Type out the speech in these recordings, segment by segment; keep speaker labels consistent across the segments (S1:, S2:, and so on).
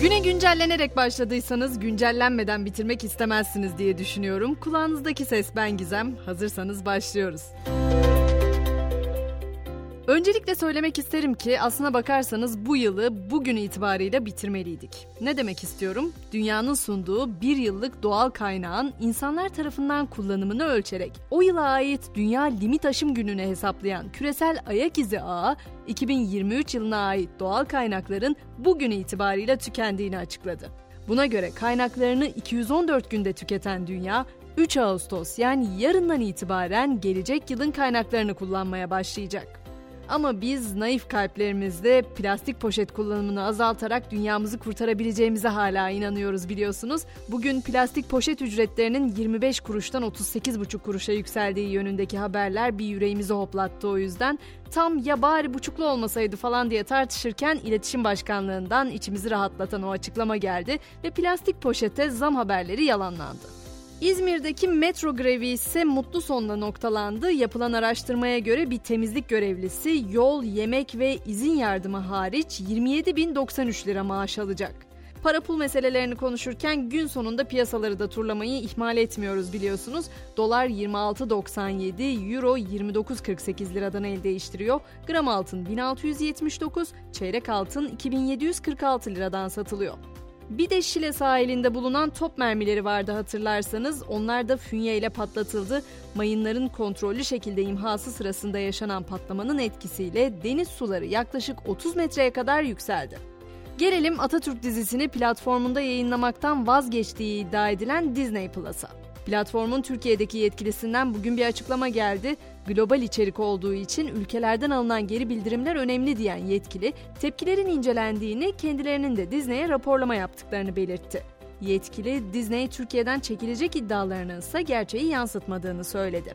S1: Güne güncellenerek başladıysanız güncellenmeden bitirmek istemezsiniz diye düşünüyorum. Kulağınızdaki ses ben Gizem. Hazırsanız başlıyoruz. Öncelikle söylemek isterim ki aslına bakarsanız bu yılı bugün itibariyle bitirmeliydik. Ne demek istiyorum? Dünyanın sunduğu bir yıllık doğal kaynağın insanlar tarafından kullanımını ölçerek o yıla ait Dünya Limit Aşım Günü'nü hesaplayan küresel ayak izi ağı 2023 yılına ait doğal kaynakların bugün itibariyle tükendiğini açıkladı. Buna göre kaynaklarını 214 günde tüketen dünya 3 Ağustos yani yarından itibaren gelecek yılın kaynaklarını kullanmaya başlayacak. Ama biz naif kalplerimizde plastik poşet kullanımını azaltarak dünyamızı kurtarabileceğimize hala inanıyoruz biliyorsunuz. Bugün plastik poşet ücretlerinin 25 kuruştan 38,5 kuruşa yükseldiği yönündeki haberler bir yüreğimizi hoplattı o yüzden. Tam ya bari buçuklu olmasaydı falan diye tartışırken iletişim başkanlığından içimizi rahatlatan o açıklama geldi ve plastik poşete zam haberleri yalanlandı. İzmir'deki metro grevi ise mutlu sonla noktalandı. Yapılan araştırmaya göre bir temizlik görevlisi yol, yemek ve izin yardımı hariç 27.093 lira maaş alacak. Para pul meselelerini konuşurken gün sonunda piyasaları da turlamayı ihmal etmiyoruz biliyorsunuz. Dolar 26.97, Euro 29.48 liradan el değiştiriyor. Gram altın 1679, çeyrek altın 2746 liradan satılıyor. Bir de Şile sahilinde bulunan top mermileri vardı hatırlarsanız. Onlar da fünye ile patlatıldı. Mayınların kontrollü şekilde imhası sırasında yaşanan patlamanın etkisiyle deniz suları yaklaşık 30 metreye kadar yükseldi. Gelelim Atatürk dizisini platformunda yayınlamaktan vazgeçtiği iddia edilen Disney Plus'a. Platformun Türkiye'deki yetkilisinden bugün bir açıklama geldi. Global içerik olduğu için ülkelerden alınan geri bildirimler önemli diyen yetkili, tepkilerin incelendiğini, kendilerinin de Disney'e raporlama yaptıklarını belirtti. Yetkili, Disney Türkiye'den çekilecek iddialarının ise gerçeği yansıtmadığını söyledi.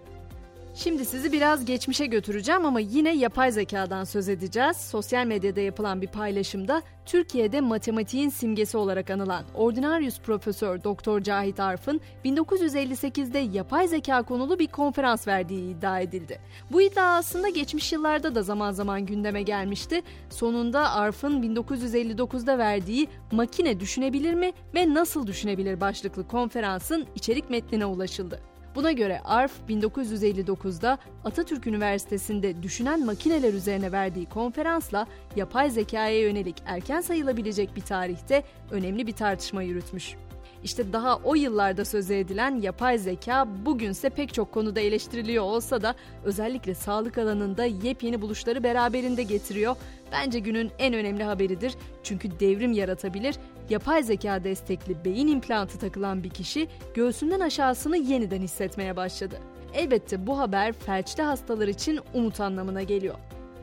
S1: Şimdi sizi biraz geçmişe götüreceğim ama yine yapay zekadan söz edeceğiz. Sosyal medyada yapılan bir paylaşımda Türkiye'de matematiğin simgesi olarak anılan Ordinarius Profesör Doktor Cahit Arf'ın 1958'de yapay zeka konulu bir konferans verdiği iddia edildi. Bu iddia aslında geçmiş yıllarda da zaman zaman gündeme gelmişti. Sonunda Arf'ın 1959'da verdiği Makine düşünebilir mi ve nasıl düşünebilir başlıklı konferansın içerik metnine ulaşıldı. Buna göre ARF 1959'da Atatürk Üniversitesi'nde düşünen makineler üzerine verdiği konferansla yapay zekaya yönelik erken sayılabilecek bir tarihte önemli bir tartışma yürütmüş. İşte daha o yıllarda söz edilen yapay zeka bugünse pek çok konuda eleştiriliyor olsa da özellikle sağlık alanında yepyeni buluşları beraberinde getiriyor. Bence günün en önemli haberidir. Çünkü devrim yaratabilir. Yapay zeka destekli beyin implantı takılan bir kişi göğsünden aşağısını yeniden hissetmeye başladı. Elbette bu haber felçli hastalar için umut anlamına geliyor.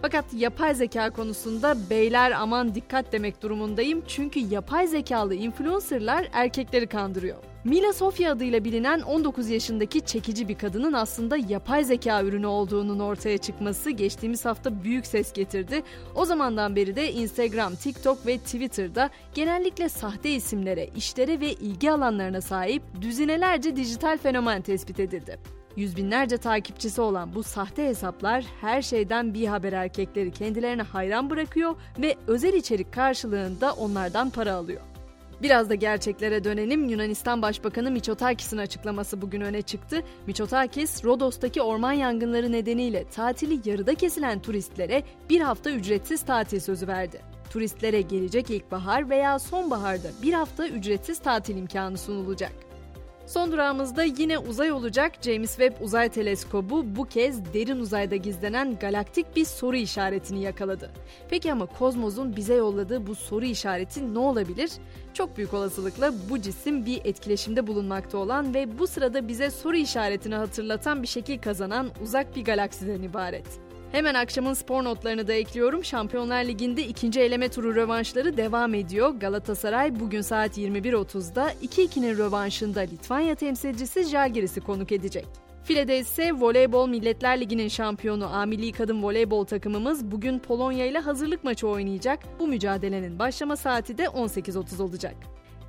S1: Fakat yapay zeka konusunda beyler aman dikkat demek durumundayım çünkü yapay zekalı influencerlar erkekleri kandırıyor. Mila Sofia adıyla bilinen 19 yaşındaki çekici bir kadının aslında yapay zeka ürünü olduğunun ortaya çıkması geçtiğimiz hafta büyük ses getirdi. O zamandan beri de Instagram, TikTok ve Twitter'da genellikle sahte isimlere, işlere ve ilgi alanlarına sahip düzinelerce dijital fenomen tespit edildi. Yüz binlerce takipçisi olan bu sahte hesaplar her şeyden bir haber erkekleri kendilerine hayran bırakıyor ve özel içerik karşılığında onlardan para alıyor. Biraz da gerçeklere dönelim. Yunanistan Başbakanı Mitsotakis'in açıklaması bugün öne çıktı. Mitsotakis, Rodos'taki orman yangınları nedeniyle tatili yarıda kesilen turistlere bir hafta ücretsiz tatil sözü verdi. Turistlere gelecek ilkbahar veya sonbaharda bir hafta ücretsiz tatil imkanı sunulacak. Son durağımızda yine uzay olacak. James Webb Uzay Teleskobu bu kez derin uzayda gizlenen galaktik bir soru işaretini yakaladı. Peki ama kozmosun bize yolladığı bu soru işareti ne olabilir? Çok büyük olasılıkla bu cisim bir etkileşimde bulunmakta olan ve bu sırada bize soru işaretini hatırlatan bir şekil kazanan uzak bir galaksiden ibaret. Hemen akşamın spor notlarını da ekliyorum. Şampiyonlar Ligi'nde ikinci eleme turu rövanşları devam ediyor. Galatasaray bugün saat 21.30'da 2-2'nin rövanşında Litvanya temsilcisi Žalgiris'i konuk edecek. File'de ise Voleybol Milletler Ligi'nin şampiyonu A Milli Kadın Voleybol takımımız bugün Polonya ile hazırlık maçı oynayacak. Bu mücadelenin başlama saati de 18.30 olacak.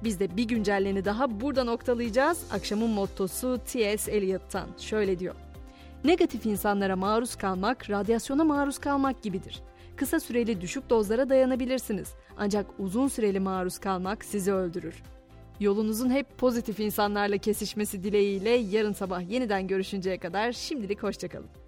S1: Biz de bir güncelleni daha burada noktalayacağız. Akşamın mottosu T.S. Eliot'tan. Şöyle diyor. Negatif insanlara maruz kalmak, radyasyona maruz kalmak gibidir. kısa süreli düşük dozlara dayanabilirsiniz. Ancak uzun süreli maruz kalmak sizi öldürür. Yolunuzun hep pozitif insanlarla kesişmesi dileğiyle yarın sabah yeniden görüşünceye kadar şimdilik hoşçakalın.